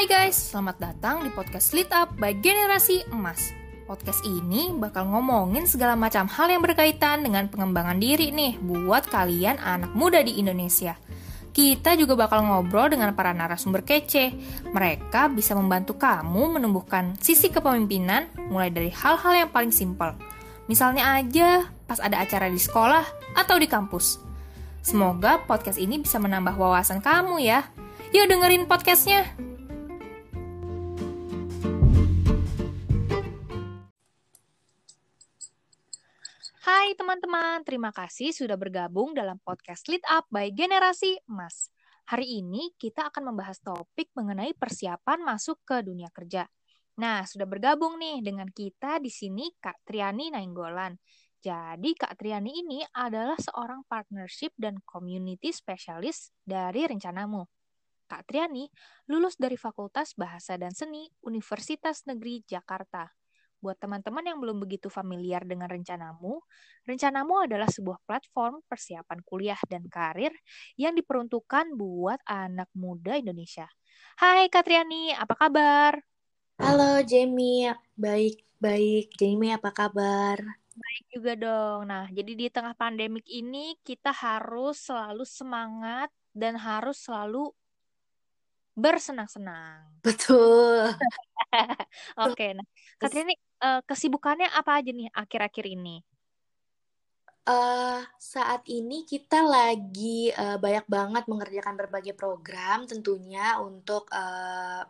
Hai guys, selamat datang di podcast Lit Up by Generasi Emas. Podcast ini bakal ngomongin segala macam hal yang berkaitan dengan pengembangan diri nih buat kalian anak muda di Indonesia. Kita juga bakal ngobrol dengan para narasumber kece. Mereka bisa membantu kamu menumbuhkan sisi kepemimpinan mulai dari hal-hal yang paling simpel. Misalnya aja pas ada acara di sekolah atau di kampus. Semoga podcast ini bisa menambah wawasan kamu ya. Yuk dengerin podcastnya. Hai teman-teman, terima kasih sudah bergabung dalam podcast Lead Up by Generasi Emas. Hari ini kita akan membahas topik mengenai persiapan masuk ke dunia kerja. Nah, sudah bergabung nih dengan kita di sini Kak Triani Nainggolan. Jadi Kak Triani ini adalah seorang partnership dan community specialist dari Rencanamu. Kak Triani lulus dari Fakultas Bahasa dan Seni Universitas Negeri Jakarta Buat teman-teman yang belum begitu familiar dengan rencanamu, rencanamu adalah sebuah platform persiapan kuliah dan karir yang diperuntukkan buat anak muda Indonesia. Hai Katriani, apa kabar? Halo Jamie, baik-baik. Jamie, apa kabar? Baik juga dong. Nah, jadi di tengah pandemik ini kita harus selalu semangat dan harus selalu bersenang-senang. Betul. Oke, nah Katriani uh, kesibukannya apa aja nih akhir-akhir ini? Uh, saat ini kita lagi uh, banyak banget mengerjakan berbagai program tentunya untuk uh,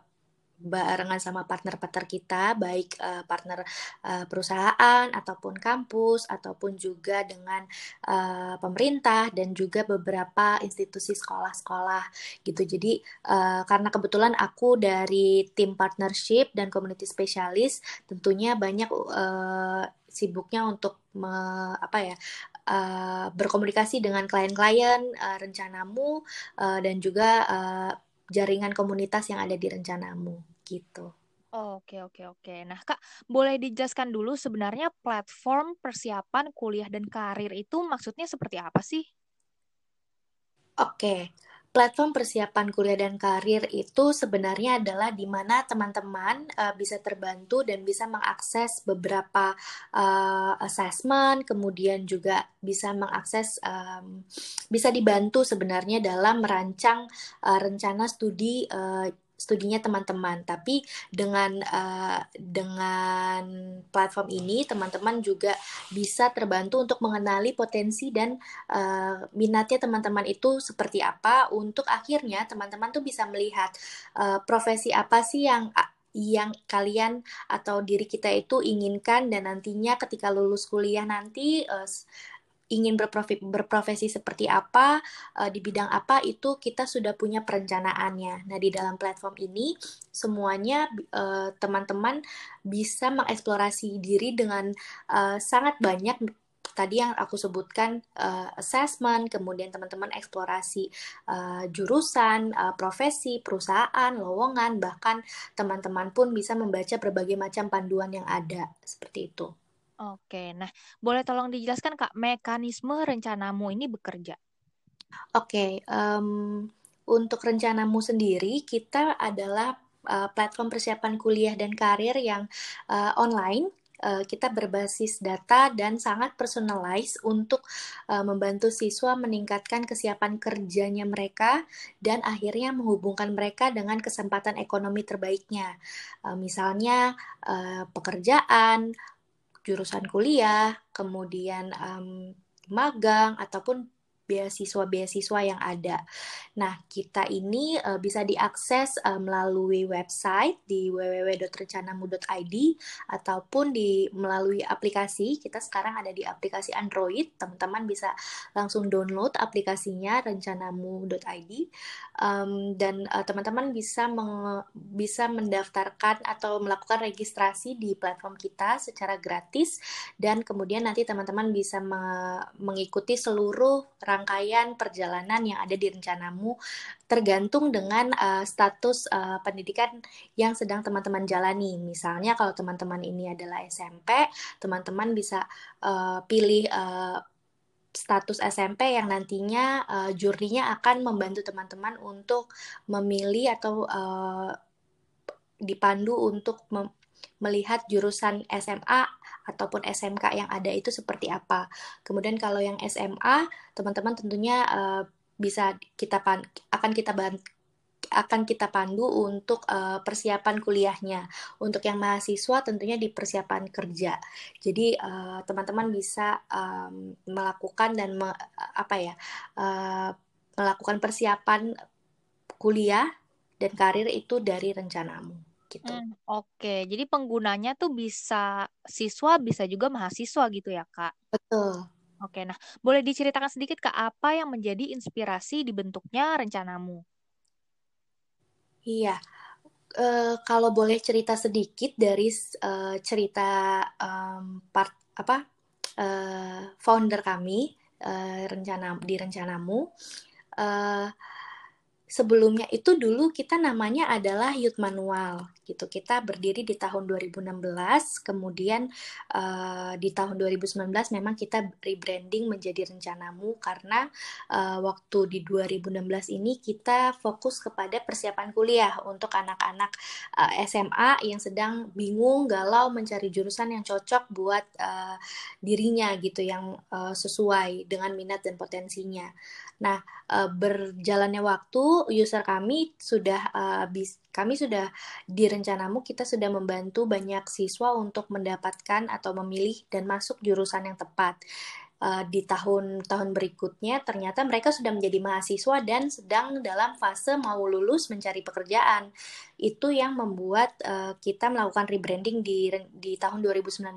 barengan sama partner-partner kita, baik uh, partner uh, perusahaan ataupun kampus ataupun juga dengan uh, pemerintah dan juga beberapa institusi sekolah-sekolah gitu. Jadi uh, karena kebetulan aku dari tim partnership dan community specialist, tentunya banyak uh, sibuknya untuk me, apa ya uh, berkomunikasi dengan klien-klien uh, rencanamu uh, dan juga uh, jaringan komunitas yang ada di rencanamu gitu. Oke, oke, oke. Nah, Kak, boleh dijelaskan dulu sebenarnya platform persiapan kuliah dan karir itu maksudnya seperti apa sih? Oke, platform persiapan kuliah dan karir itu sebenarnya adalah di mana teman-teman uh, bisa terbantu dan bisa mengakses beberapa uh, assessment, kemudian juga bisa mengakses, um, bisa dibantu sebenarnya dalam merancang uh, rencana studi uh, studinya teman-teman. Tapi dengan uh, dengan platform ini teman-teman juga bisa terbantu untuk mengenali potensi dan uh, minatnya teman-teman itu seperti apa untuk akhirnya teman-teman tuh bisa melihat uh, profesi apa sih yang yang kalian atau diri kita itu inginkan dan nantinya ketika lulus kuliah nanti uh, ingin berprofesi, berprofesi seperti apa, uh, di bidang apa, itu kita sudah punya perencanaannya. Nah, di dalam platform ini, semuanya uh, teman-teman bisa mengeksplorasi diri dengan uh, sangat banyak tadi yang aku sebutkan uh, assessment, kemudian teman-teman eksplorasi uh, jurusan, uh, profesi, perusahaan, lowongan, bahkan teman-teman pun bisa membaca berbagai macam panduan yang ada seperti itu. Oke, nah boleh tolong dijelaskan Kak, mekanisme rencanamu ini bekerja? Oke, um, untuk rencanamu sendiri, kita adalah uh, platform persiapan kuliah dan karir yang uh, online. Uh, kita berbasis data dan sangat personalized untuk uh, membantu siswa meningkatkan kesiapan kerjanya mereka dan akhirnya menghubungkan mereka dengan kesempatan ekonomi terbaiknya. Uh, misalnya uh, pekerjaan, jurusan kuliah, kemudian um, magang ataupun beasiswa-beasiswa yang ada. Nah, kita ini uh, bisa diakses uh, melalui website di www.rencanamu.id ataupun di melalui aplikasi. Kita sekarang ada di aplikasi Android. Teman-teman bisa langsung download aplikasinya rencanamu.id um, dan uh, teman-teman bisa meng, bisa mendaftarkan atau melakukan registrasi di platform kita secara gratis dan kemudian nanti teman-teman bisa me mengikuti seluruh rangkaian rangkaian perjalanan yang ada di rencanamu tergantung dengan uh, status uh, pendidikan yang sedang teman-teman jalani. Misalnya kalau teman-teman ini adalah SMP, teman-teman bisa uh, pilih uh, status SMP yang nantinya uh, jurinya akan membantu teman-teman untuk memilih atau uh, dipandu untuk melihat jurusan SMA ataupun SMK yang ada itu seperti apa. Kemudian kalau yang SMA, teman-teman tentunya uh, bisa kita akan kita akan kita pandu untuk uh, persiapan kuliahnya. Untuk yang mahasiswa tentunya di persiapan kerja. Jadi eh, teman-teman bisa um, melakukan dan me, apa ya uh, melakukan persiapan kuliah dan karir itu dari rencanamu gitu. Hmm, Oke, jadi penggunanya tuh bisa siswa, bisa juga mahasiswa gitu ya, Kak? Betul. Oke, nah boleh diceritakan sedikit Kak apa yang menjadi inspirasi dibentuknya rencanamu? Iya, uh, kalau boleh cerita sedikit dari uh, cerita um, part apa uh, founder kami uh, rencana di rencanamu. Uh, sebelumnya itu dulu kita namanya adalah Youth Manual gitu. Kita berdiri di tahun 2016, kemudian uh, di tahun 2019 memang kita rebranding menjadi Rencanamu karena uh, waktu di 2016 ini kita fokus kepada persiapan kuliah untuk anak-anak uh, eh, SMA yang sedang bingung, galau mencari jurusan yang cocok buat uh, dirinya gitu yang uh, sesuai dengan minat dan potensinya. Nah, uh, berjalannya waktu, user kami sudah uh, bis, kami sudah di rencanamu kita sudah membantu banyak siswa untuk mendapatkan atau memilih dan masuk jurusan yang tepat uh, di tahun-tahun berikutnya ternyata mereka sudah menjadi mahasiswa dan sedang dalam fase mau lulus mencari pekerjaan. Itu yang membuat uh, kita melakukan rebranding di di tahun 2019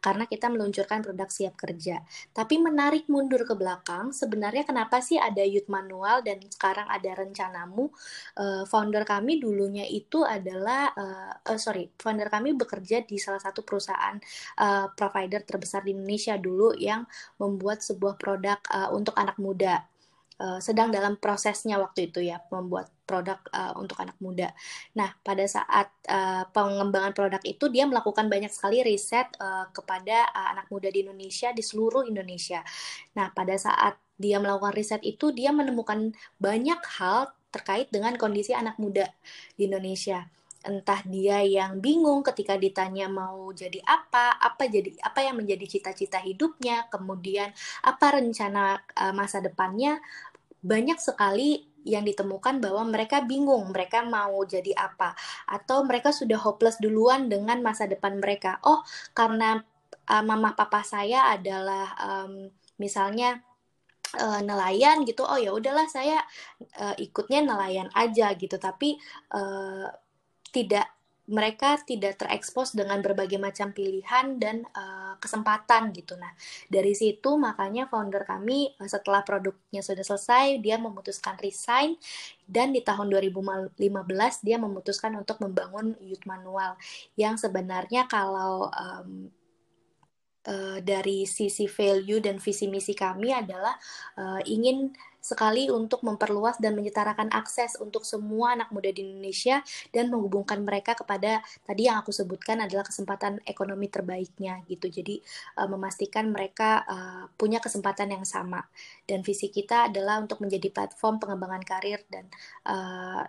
karena kita meluncurkan produk siap kerja. Tapi menarik mundur ke belakang, sebenarnya kenapa sih ada Youth Manual dan sekarang ada rencanamu? Uh, founder kami dulunya itu adalah uh, uh, sorry, founder kami bekerja di salah satu perusahaan uh, provider terbesar di Indonesia dulu yang membuat sebuah produk uh, untuk anak muda. Uh, sedang dalam prosesnya waktu itu ya membuat produk uh, untuk anak muda. Nah pada saat uh, pengembangan produk itu dia melakukan banyak sekali riset uh, kepada uh, anak muda di Indonesia di seluruh Indonesia. Nah pada saat dia melakukan riset itu dia menemukan banyak hal terkait dengan kondisi anak muda di Indonesia entah dia yang bingung ketika ditanya mau jadi apa, apa jadi apa yang menjadi cita-cita hidupnya, kemudian apa rencana masa depannya, banyak sekali yang ditemukan bahwa mereka bingung mereka mau jadi apa atau mereka sudah hopeless duluan dengan masa depan mereka. Oh, karena uh, mama papa saya adalah um, misalnya uh, nelayan gitu. Oh ya udahlah saya uh, ikutnya nelayan aja gitu. Tapi uh, tidak mereka tidak terekspos dengan berbagai macam pilihan dan uh, kesempatan gitu. Nah, dari situ makanya founder kami uh, setelah produknya sudah selesai, dia memutuskan resign dan di tahun 2015 dia memutuskan untuk membangun Youth Manual yang sebenarnya kalau um, uh, dari sisi value dan visi misi kami adalah uh, ingin sekali untuk memperluas dan menyetarakan akses untuk semua anak muda di Indonesia dan menghubungkan mereka kepada tadi yang aku sebutkan adalah kesempatan ekonomi terbaiknya gitu. Jadi uh, memastikan mereka uh, punya kesempatan yang sama dan visi kita adalah untuk menjadi platform pengembangan karir dan uh,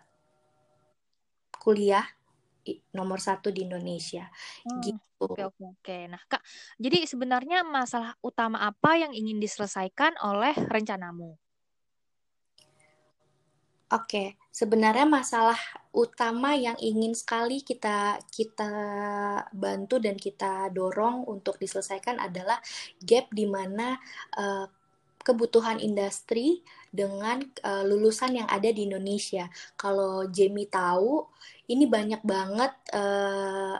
kuliah nomor satu di Indonesia. Hmm, gitu. Oke oke oke. Nah kak, jadi sebenarnya masalah utama apa yang ingin diselesaikan oleh rencanamu? Oke, sebenarnya masalah utama yang ingin sekali kita kita bantu dan kita dorong untuk diselesaikan adalah gap di mana uh, kebutuhan industri dengan uh, lulusan yang ada di Indonesia. Kalau Jamie tahu, ini banyak banget uh,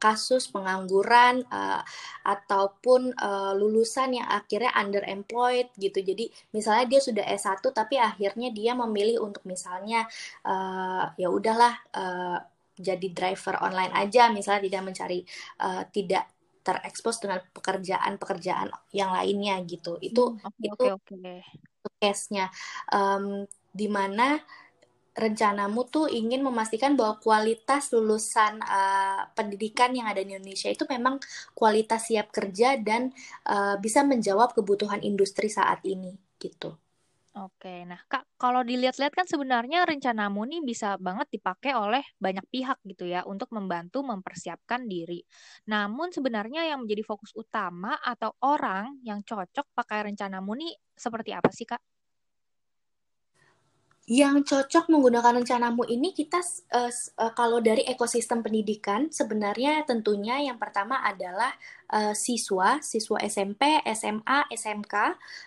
kasus pengangguran uh, ataupun uh, lulusan yang akhirnya underemployed gitu. Jadi misalnya dia sudah S1 tapi akhirnya dia memilih untuk misalnya uh, ya udahlah uh, jadi driver online aja misalnya tidak mencari uh, tidak terekspos dengan pekerjaan-pekerjaan yang lainnya gitu. Itu hmm, okay, itu okay, okay. case-nya um, di mana rencanamu tuh ingin memastikan bahwa kualitas lulusan uh, pendidikan yang ada di Indonesia itu memang kualitas siap kerja dan uh, bisa menjawab kebutuhan industri saat ini gitu. Oke, nah Kak, kalau dilihat-lihat kan sebenarnya rencanamu nih bisa banget dipakai oleh banyak pihak gitu ya untuk membantu mempersiapkan diri. Namun sebenarnya yang menjadi fokus utama atau orang yang cocok pakai rencanamu nih seperti apa sih Kak? Yang cocok menggunakan rencanamu ini kita uh, uh, kalau dari ekosistem pendidikan sebenarnya tentunya yang pertama adalah uh, siswa, siswa SMP, SMA, SMK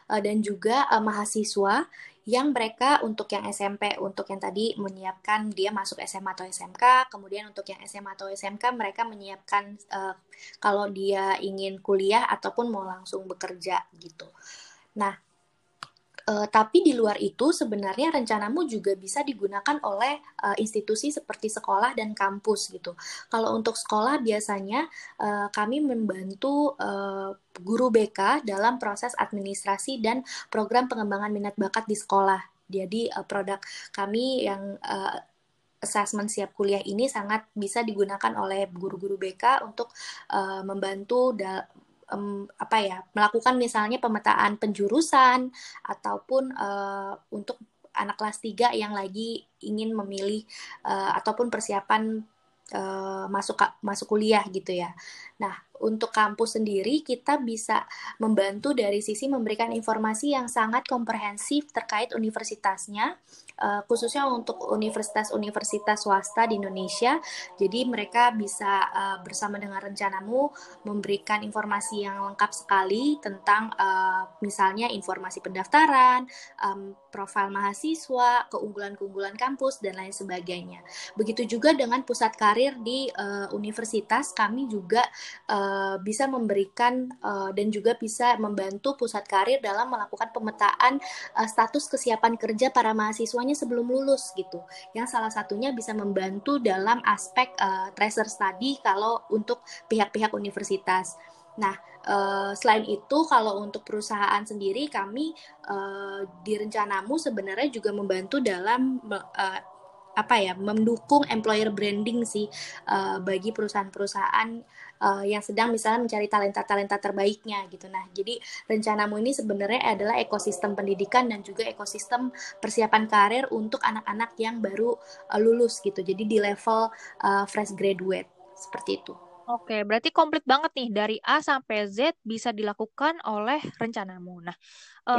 uh, dan juga uh, mahasiswa yang mereka untuk yang SMP, untuk yang tadi menyiapkan dia masuk SMA atau SMK, kemudian untuk yang SMA atau SMK mereka menyiapkan uh, kalau dia ingin kuliah ataupun mau langsung bekerja gitu. Nah, Uh, tapi di luar itu sebenarnya rencanamu juga bisa digunakan oleh uh, institusi seperti sekolah dan kampus gitu. Kalau untuk sekolah biasanya uh, kami membantu uh, guru BK dalam proses administrasi dan program pengembangan minat bakat di sekolah. Jadi uh, produk kami yang uh, assessment siap kuliah ini sangat bisa digunakan oleh guru-guru BK untuk uh, membantu um, apa ya melakukan misalnya pemetaan penjurusan ataupun uh, untuk anak kelas 3 yang lagi ingin memilih uh, ataupun persiapan uh, masuk masuk kuliah gitu ya. Nah, untuk kampus sendiri kita bisa membantu dari sisi memberikan informasi yang sangat komprehensif terkait universitasnya uh, khususnya untuk universitas-universitas swasta di Indonesia. Jadi mereka bisa uh, bersama dengan rencanamu memberikan informasi yang lengkap sekali tentang uh, misalnya informasi pendaftaran, um, profil mahasiswa, keunggulan-keunggulan kampus dan lain sebagainya. Begitu juga dengan pusat karir di uh, universitas kami juga uh, bisa memberikan uh, dan juga bisa membantu pusat karir dalam melakukan pemetaan uh, status kesiapan kerja para mahasiswanya sebelum lulus gitu. Yang salah satunya bisa membantu dalam aspek uh, tracer study kalau untuk pihak-pihak universitas. Nah, selain itu kalau untuk perusahaan sendiri kami uh, di rencanamu sebenarnya juga membantu dalam apa ya mendukung employer branding sih bagi perusahaan-perusahaan uh, yang sedang misalnya mencari talenta-talenta terbaiknya gitu. Nah, jadi rencanamu ini sebenarnya adalah ekosistem pendidikan dan juga ekosistem persiapan karir untuk anak-anak yang baru uh, lulus gitu. Jadi di level uh, fresh graduate seperti itu. Oke, berarti komplit banget nih dari A sampai Z bisa dilakukan oleh rencanamu. Nah,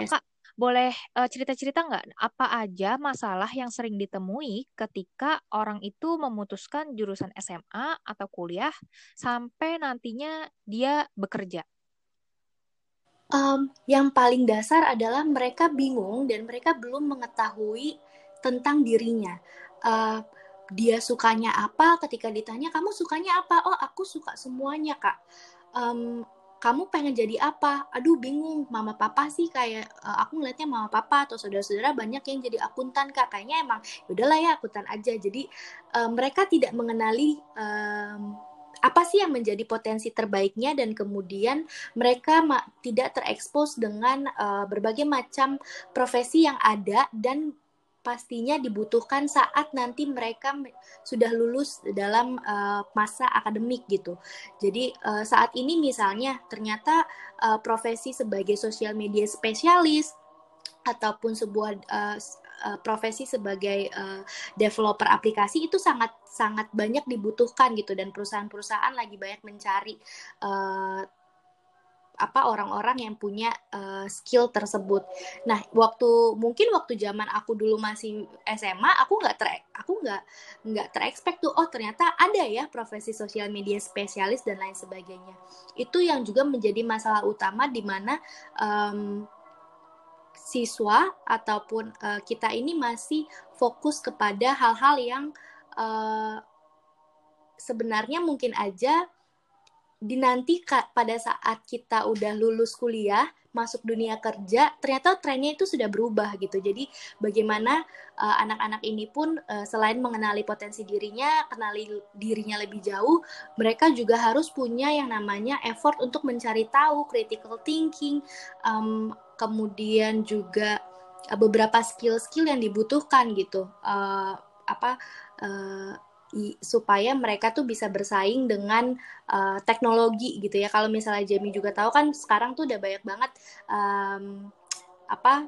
yes. Kak, boleh uh, cerita-cerita nggak apa aja masalah yang sering ditemui ketika orang itu memutuskan jurusan SMA atau kuliah sampai nantinya dia bekerja? Um, yang paling dasar adalah mereka bingung dan mereka belum mengetahui tentang dirinya. Uh, dia sukanya apa ketika ditanya kamu sukanya apa oh aku suka semuanya kak um, kamu pengen jadi apa? Aduh bingung, mama papa sih kayak uh, aku ngeliatnya mama papa atau saudara-saudara banyak yang jadi akuntan kak. Kayaknya emang ya udahlah ya akuntan aja. Jadi uh, mereka tidak mengenali um, apa sih yang menjadi potensi terbaiknya dan kemudian mereka tidak terekspos dengan uh, berbagai macam profesi yang ada dan pastinya dibutuhkan saat nanti mereka sudah lulus dalam uh, masa akademik gitu. Jadi uh, saat ini misalnya ternyata uh, profesi sebagai sosial media spesialis ataupun sebuah uh, profesi sebagai uh, developer aplikasi itu sangat sangat banyak dibutuhkan gitu dan perusahaan-perusahaan lagi banyak mencari uh, apa orang-orang yang punya uh, skill tersebut. Nah, waktu mungkin waktu zaman aku dulu masih SMA, aku nggak ter aku nggak nggak terekspek tuh oh ternyata ada ya profesi sosial media spesialis dan lain sebagainya. Itu yang juga menjadi masalah utama di mana um, siswa ataupun uh, kita ini masih fokus kepada hal-hal yang uh, sebenarnya mungkin aja di nanti pada saat kita udah lulus kuliah masuk dunia kerja ternyata trennya itu sudah berubah gitu. Jadi bagaimana uh, anak-anak ini pun uh, selain mengenali potensi dirinya kenali dirinya lebih jauh mereka juga harus punya yang namanya effort untuk mencari tahu critical thinking um, kemudian juga uh, beberapa skill-skill yang dibutuhkan gitu. Uh, apa uh, supaya mereka tuh bisa bersaing dengan uh, teknologi gitu ya. Kalau misalnya Jamie juga tahu kan sekarang tuh udah banyak banget um, apa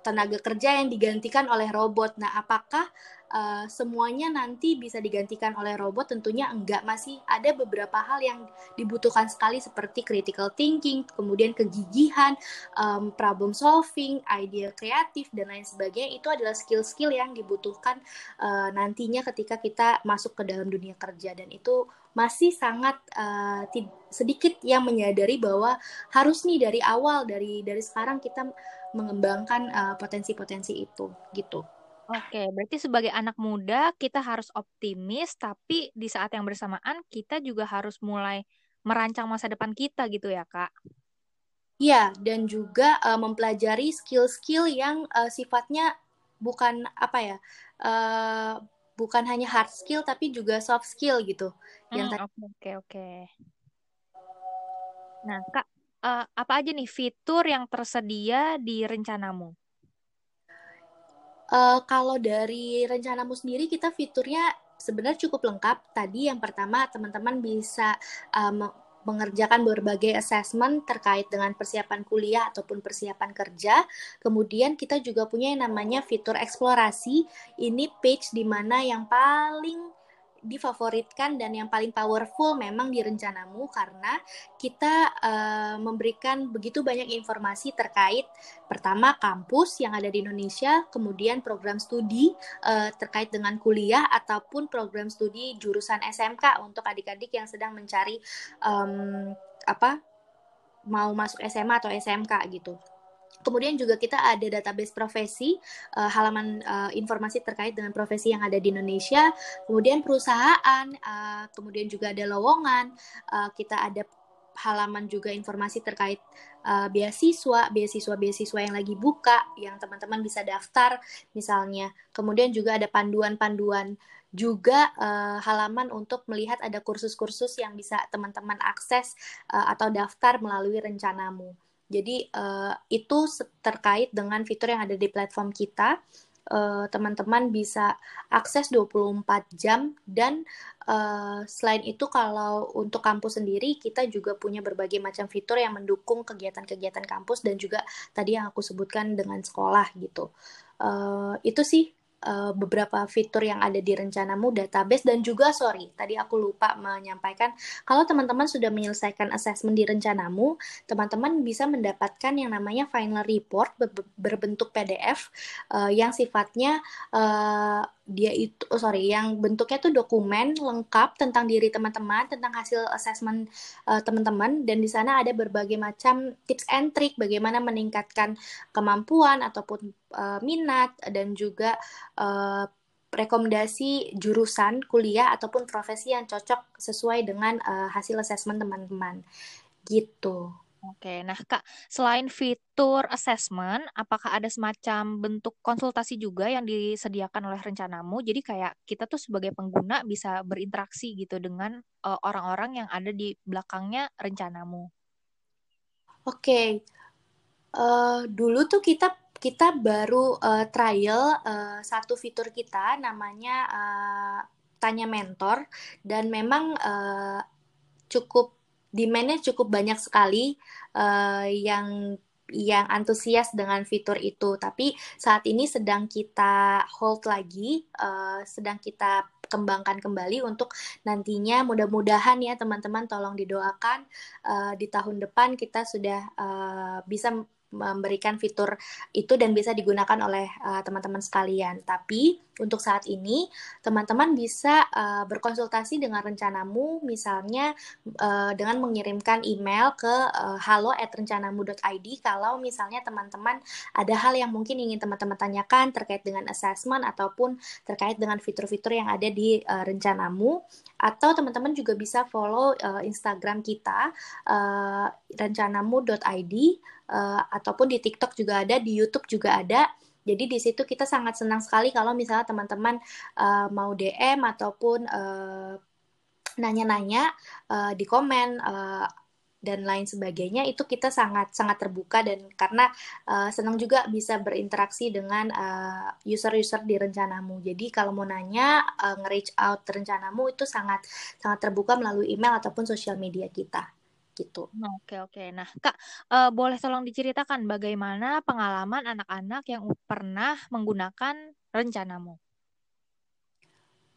tenaga kerja yang digantikan oleh robot. Nah, apakah uh, semuanya nanti bisa digantikan oleh robot tentunya enggak. Masih ada beberapa hal yang dibutuhkan sekali seperti critical thinking kemudian kegigihan um, problem solving ide kreatif dan lain sebagainya. Itu adalah skill-skill yang dibutuhkan uh, nantinya ketika kita masuk ke dalam dunia kerja. Dan itu masih sangat uh, sedikit yang menyadari bahwa harus nih dari awal dari dari sekarang kita mengembangkan potensi-potensi uh, itu gitu. Oke, berarti sebagai anak muda kita harus optimis, tapi di saat yang bersamaan kita juga harus mulai merancang masa depan kita gitu ya, Kak? Iya, dan juga uh, mempelajari skill-skill yang uh, sifatnya bukan apa ya, uh, bukan hanya hard skill tapi juga soft skill gitu. Hmm, oke oke oke. Nah, Kak, uh, apa aja nih fitur yang tersedia di rencanamu? Uh, kalau dari rencanamu sendiri kita fiturnya sebenarnya cukup lengkap. Tadi yang pertama teman-teman bisa um, mengerjakan berbagai assessment terkait dengan persiapan kuliah ataupun persiapan kerja. Kemudian kita juga punya yang namanya fitur eksplorasi. Ini page di mana yang paling difavoritkan dan yang paling powerful memang di rencanamu karena kita uh, memberikan begitu banyak informasi terkait pertama kampus yang ada di Indonesia, kemudian program studi uh, terkait dengan kuliah ataupun program studi jurusan SMK untuk adik-adik yang sedang mencari um, apa mau masuk SMA atau SMK gitu. Kemudian juga kita ada database profesi, uh, halaman uh, informasi terkait dengan profesi yang ada di Indonesia. Kemudian perusahaan, uh, kemudian juga ada lowongan. Uh, kita ada halaman juga informasi terkait uh, beasiswa, beasiswa-beasiswa yang lagi buka, yang teman-teman bisa daftar misalnya. Kemudian juga ada panduan-panduan juga uh, halaman untuk melihat ada kursus-kursus yang bisa teman-teman akses uh, atau daftar melalui rencanamu. Jadi uh, itu terkait dengan fitur yang ada di platform kita. Eh, teman-teman uh, bisa akses 24 jam dan uh, selain itu kalau untuk kampus sendiri kita juga punya berbagai macam fitur yang mendukung kegiatan-kegiatan kampus dan juga tadi yang aku sebutkan dengan sekolah gitu. Uh, itu sih uh, beberapa fitur yang ada di rencanamu database dan juga sorry tadi aku lupa menyampaikan kalau teman-teman sudah menyelesaikan assessment di rencanamu teman-teman bisa mendapatkan yang namanya final report berbentuk PDF uh, yang sifatnya uh, dia itu oh sorry yang bentuknya tuh dokumen lengkap tentang diri teman-teman tentang hasil assessment uh, teman-teman dan di sana ada berbagai macam tips and trick bagaimana meningkatkan kemampuan ataupun uh, minat dan juga uh, rekomendasi jurusan kuliah ataupun profesi yang cocok sesuai dengan uh, hasil assessment teman-teman gitu. Oke, nah Kak, selain fitur assessment, apakah ada semacam bentuk konsultasi juga yang disediakan oleh rencanamu? Jadi kayak kita tuh sebagai pengguna bisa berinteraksi gitu dengan uh, orang-orang yang ada di belakangnya rencanamu. Oke, uh, dulu tuh kita kita baru uh, trial uh, satu fitur kita namanya uh, tanya mentor dan memang uh, cukup demandnya cukup banyak sekali uh, yang yang antusias dengan fitur itu. Tapi saat ini sedang kita hold lagi, uh, sedang kita kembangkan kembali untuk nantinya mudah-mudahan ya teman-teman tolong didoakan uh, di tahun depan kita sudah uh, bisa memberikan fitur itu dan bisa digunakan oleh teman-teman uh, sekalian. Tapi untuk saat ini teman-teman bisa uh, berkonsultasi dengan rencanamu misalnya uh, dengan mengirimkan email ke uh, halo@rencanamu.id kalau misalnya teman-teman ada hal yang mungkin ingin teman-teman tanyakan terkait dengan assessment ataupun terkait dengan fitur-fitur yang ada di uh, rencanamu. Atau teman-teman juga bisa follow uh, Instagram kita uh, rencanamu.id uh, ataupun di TikTok juga ada, di YouTube juga ada jadi di situ kita sangat senang sekali kalau misalnya teman-teman uh, mau DM ataupun uh, nanya-nanya uh, di komen uh, dan lain sebagainya itu kita sangat sangat terbuka dan karena uh, senang juga bisa berinteraksi dengan user-user uh, di rencanamu. Jadi kalau mau nanya uh, nge-reach out rencanamu itu sangat sangat terbuka melalui email ataupun sosial media kita. Gitu. Oke oke. Nah Kak, uh, boleh tolong diceritakan bagaimana pengalaman anak-anak yang pernah menggunakan rencanamu?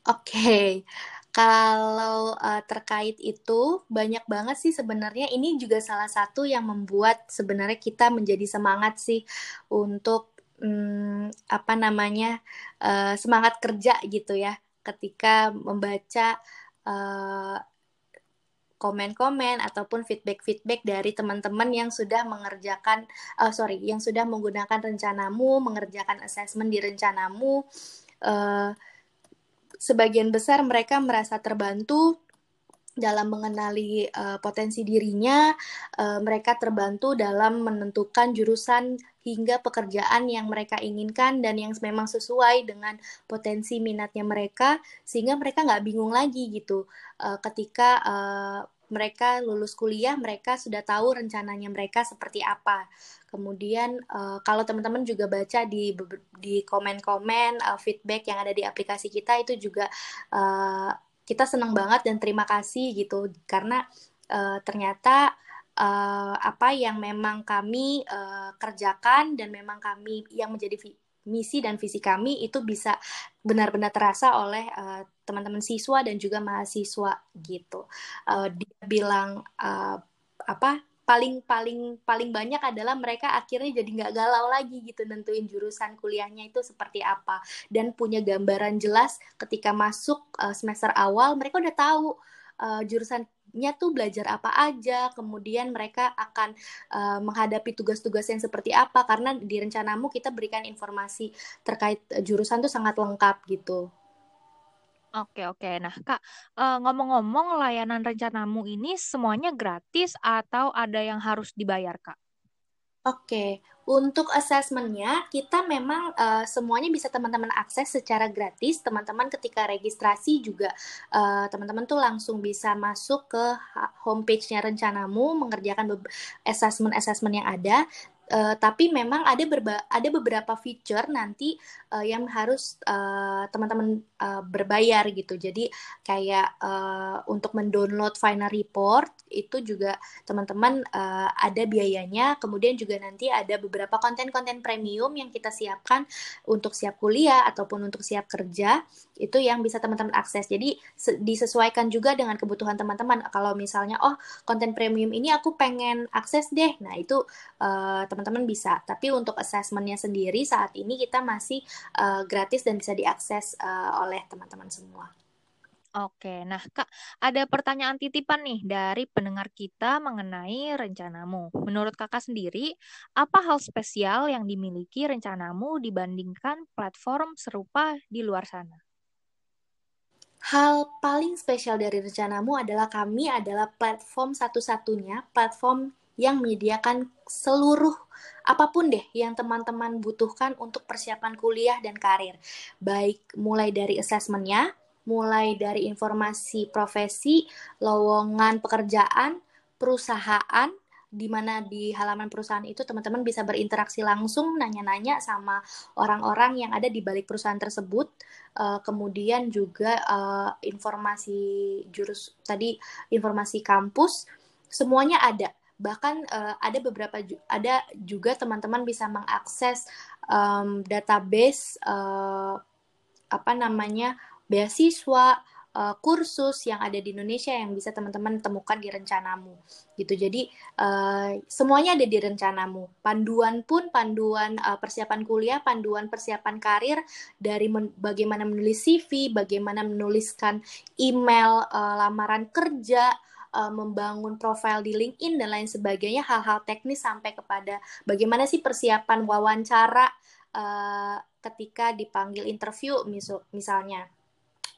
Oke, kalau uh, terkait itu banyak banget sih sebenarnya ini juga salah satu yang membuat sebenarnya kita menjadi semangat sih untuk um, apa namanya uh, semangat kerja gitu ya ketika membaca uh, komen-komen ataupun feedback-feedback dari teman-teman yang sudah mengerjakan uh, sorry yang sudah menggunakan rencanamu mengerjakan assessment di rencanamu uh, sebagian besar mereka merasa terbantu dalam mengenali uh, potensi dirinya, uh, mereka terbantu dalam menentukan jurusan hingga pekerjaan yang mereka inginkan dan yang memang sesuai dengan potensi minatnya mereka, sehingga mereka nggak bingung lagi gitu uh, ketika uh, mereka lulus kuliah, mereka sudah tahu rencananya mereka seperti apa. Kemudian uh, kalau teman-teman juga baca di di komen-komen uh, feedback yang ada di aplikasi kita itu juga uh, kita senang banget dan terima kasih gitu karena uh, ternyata uh, apa yang memang kami uh, kerjakan dan memang kami yang menjadi misi dan visi kami itu bisa benar-benar terasa oleh uh, teman-teman siswa dan juga mahasiswa gitu. Uh, dia bilang uh, apa paling paling paling banyak adalah mereka akhirnya jadi nggak galau lagi gitu nentuin jurusan kuliahnya itu seperti apa. Dan punya gambaran jelas ketika masuk uh, semester awal mereka udah tahu uh, jurusan nya tuh belajar apa aja, kemudian mereka akan uh, menghadapi tugas-tugas yang seperti apa. Karena di rencanamu kita berikan informasi terkait jurusan tuh sangat lengkap gitu. Oke oke. Nah Kak, uh, ngomong-ngomong layanan rencanamu ini semuanya gratis atau ada yang harus dibayar Kak? Oke, untuk assessmentnya kita memang uh, semuanya bisa teman-teman akses secara gratis. Teman-teman ketika registrasi juga uh, teman-teman tuh langsung bisa masuk ke homepage-nya rencanamu, mengerjakan assessment-assessment yang ada. Uh, tapi memang ada berba ada beberapa feature nanti uh, yang harus teman-teman uh, uh, berbayar gitu. Jadi kayak uh, untuk mendownload final report itu juga teman-teman uh, ada biayanya. Kemudian juga nanti ada beberapa konten-konten premium yang kita siapkan untuk siap kuliah ataupun untuk siap kerja itu yang bisa teman-teman akses. Jadi disesuaikan juga dengan kebutuhan teman-teman. Kalau misalnya oh konten premium ini aku pengen akses deh, nah itu teman teman-teman bisa. Tapi untuk assessmentnya sendiri saat ini kita masih uh, gratis dan bisa diakses uh, oleh teman-teman semua. Oke, nah Kak, ada pertanyaan titipan nih dari pendengar kita mengenai rencanamu. Menurut Kakak sendiri, apa hal spesial yang dimiliki rencanamu dibandingkan platform serupa di luar sana? Hal paling spesial dari rencanamu adalah kami adalah platform satu-satunya, platform yang menyediakan seluruh apa pun deh yang teman-teman butuhkan untuk persiapan kuliah dan karir. Baik mulai dari assessmentnya, mulai dari informasi profesi, lowongan pekerjaan, perusahaan, di mana di halaman perusahaan itu teman-teman bisa berinteraksi langsung, nanya-nanya sama orang-orang yang ada di balik perusahaan tersebut. Uh, kemudian juga uh, informasi jurus tadi informasi kampus semuanya ada bahkan uh, ada beberapa ada juga teman-teman bisa mengakses um, database uh, apa namanya beasiswa uh, kursus yang ada di Indonesia yang bisa teman-teman temukan di rencanamu. Gitu. Jadi uh, semuanya ada di rencanamu. Panduan pun panduan uh, persiapan kuliah panduan persiapan karir dari men bagaimana menulis CV bagaimana menuliskan email uh, lamaran kerja membangun profil di LinkedIn dan lain sebagainya hal-hal teknis sampai kepada bagaimana sih persiapan wawancara uh, ketika dipanggil interview misal misalnya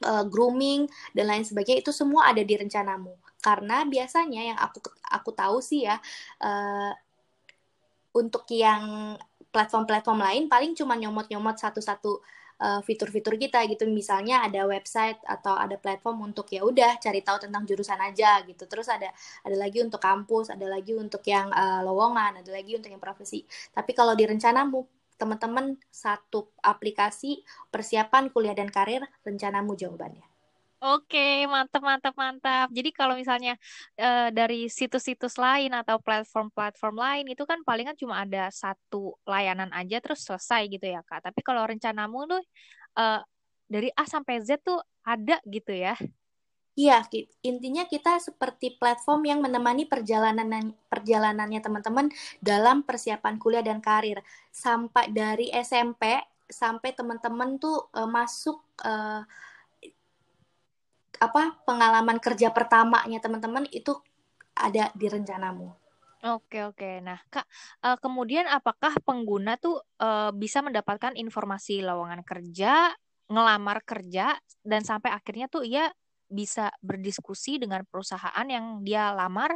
uh, grooming dan lain sebagainya itu semua ada di rencanamu. Karena biasanya yang aku aku tahu sih ya uh, untuk yang platform-platform lain paling cuma nyomot-nyomot satu-satu uh, fitur-fitur kita gitu. Misalnya ada website atau ada platform untuk ya udah cari tahu tentang jurusan aja gitu. Terus ada ada lagi untuk kampus ada lagi untuk yang uh, lowongan ada lagi untuk yang profesi. Tapi kalau di rencanamu teman-teman satu aplikasi persiapan kuliah dan karir rencanamu jawabannya Oke, mantap, mantap, mantap. Jadi kalau misalnya uh, dari situs-situs lain atau platform-platform lain itu kan palingan cuma ada satu layanan aja terus selesai gitu ya Kak. Tapi kalau rencanamu tuh uh, dari A sampai Z tuh ada gitu ya. Iya, intinya kita seperti platform yang menemani perjalanan perjalanannya teman-teman dalam persiapan kuliah dan karir sampai dari SMP sampai teman-teman tuh uh, masuk uh, apa pengalaman kerja pertamanya teman-teman itu ada di rencanamu. Oke oke. Nah kak, uh, kemudian apakah pengguna tuh uh, bisa mendapatkan informasi lowongan kerja, ngelamar kerja, dan sampai akhirnya tuh ia bisa berdiskusi dengan perusahaan yang dia lamar?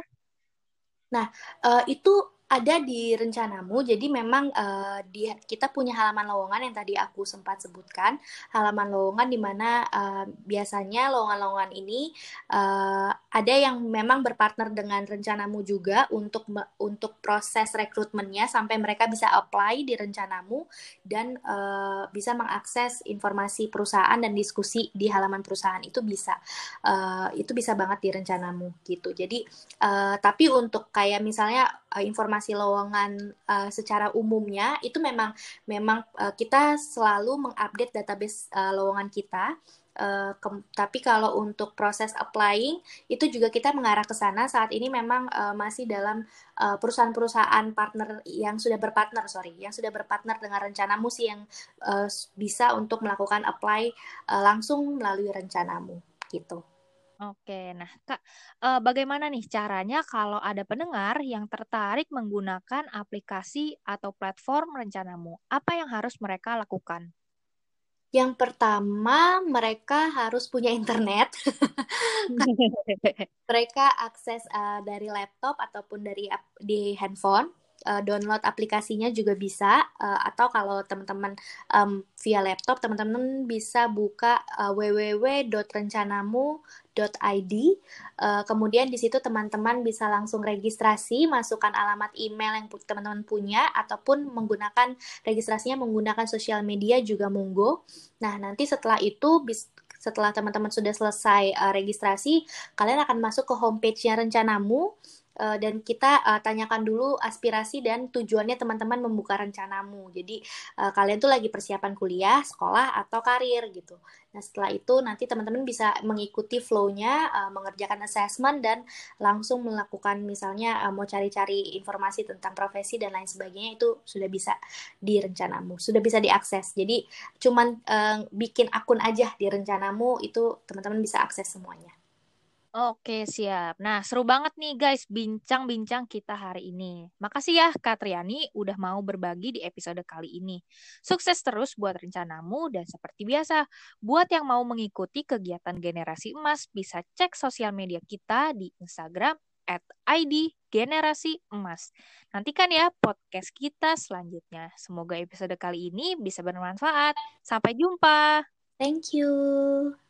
Nah, uh, itu ada di rencanamu. Jadi memang uh, di kita punya halaman lowongan yang tadi aku sempat sebutkan, halaman lowongan di mana uh, biasanya lowongan-lowongan ini uh, ada yang memang berpartner dengan rencanamu juga untuk untuk proses rekrutmennya sampai mereka bisa apply di rencanamu dan uh, bisa mengakses informasi perusahaan dan diskusi di halaman perusahaan itu bisa uh, itu bisa banget di rencanamu gitu. Jadi uh, tapi untuk kayak misalnya uh, informasi lowongan uh, secara umumnya itu memang memang uh, kita selalu mengupdate database uh, lowongan kita. Uh, ke, tapi kalau untuk proses applying itu juga kita mengarah ke sana saat ini memang uh, masih dalam perusahaan-perusahaan partner yang sudah berpartner sorry yang sudah berpartner dengan rencanamu sih yang uh, bisa untuk melakukan apply uh, langsung melalui rencanamu gitu. Oke, nah Kak, eh, bagaimana nih caranya kalau ada pendengar yang tertarik menggunakan aplikasi atau platform rencanamu? Apa yang harus mereka lakukan? Yang pertama, mereka harus punya internet. mereka akses uh, dari laptop ataupun dari di handphone uh, download aplikasinya juga bisa uh, atau kalau teman-teman um, via laptop teman-teman bisa buka uh, www.rencanamu.id uh, kemudian di situ teman-teman bisa langsung registrasi masukkan alamat email yang teman-teman punya ataupun menggunakan registrasinya menggunakan sosial media juga monggo. Nah nanti setelah itu bis, setelah teman-teman sudah selesai uh, registrasi kalian akan masuk ke homepage-nya rencanamu uh, dan kita uh, tanyakan dulu aspirasi dan tujuannya teman-teman membuka rencanamu. Jadi uh, kalian tuh lagi persiapan kuliah, sekolah atau karir gitu. Nah setelah itu nanti teman-teman bisa mengikuti flow-nya, uh, mengerjakan assessment dan langsung melakukan misalnya uh, mau cari-cari informasi tentang profesi dan lain sebagainya itu sudah bisa di rencanamu, sudah bisa diakses. Jadi cuman uh, bikin akun aja di rencanamu itu teman-teman bisa akses semuanya. Oke, siap. Nah, seru banget nih guys bincang-bincang kita hari ini. Makasih ya Kak Triani udah mau berbagi di episode kali ini. Sukses terus buat rencanamu dan seperti biasa, buat yang mau mengikuti kegiatan Generasi Emas bisa cek sosial media kita di Instagram at ID Generasi Emas. Nantikan ya podcast kita selanjutnya. Semoga episode kali ini bisa bermanfaat. Sampai jumpa. Thank you.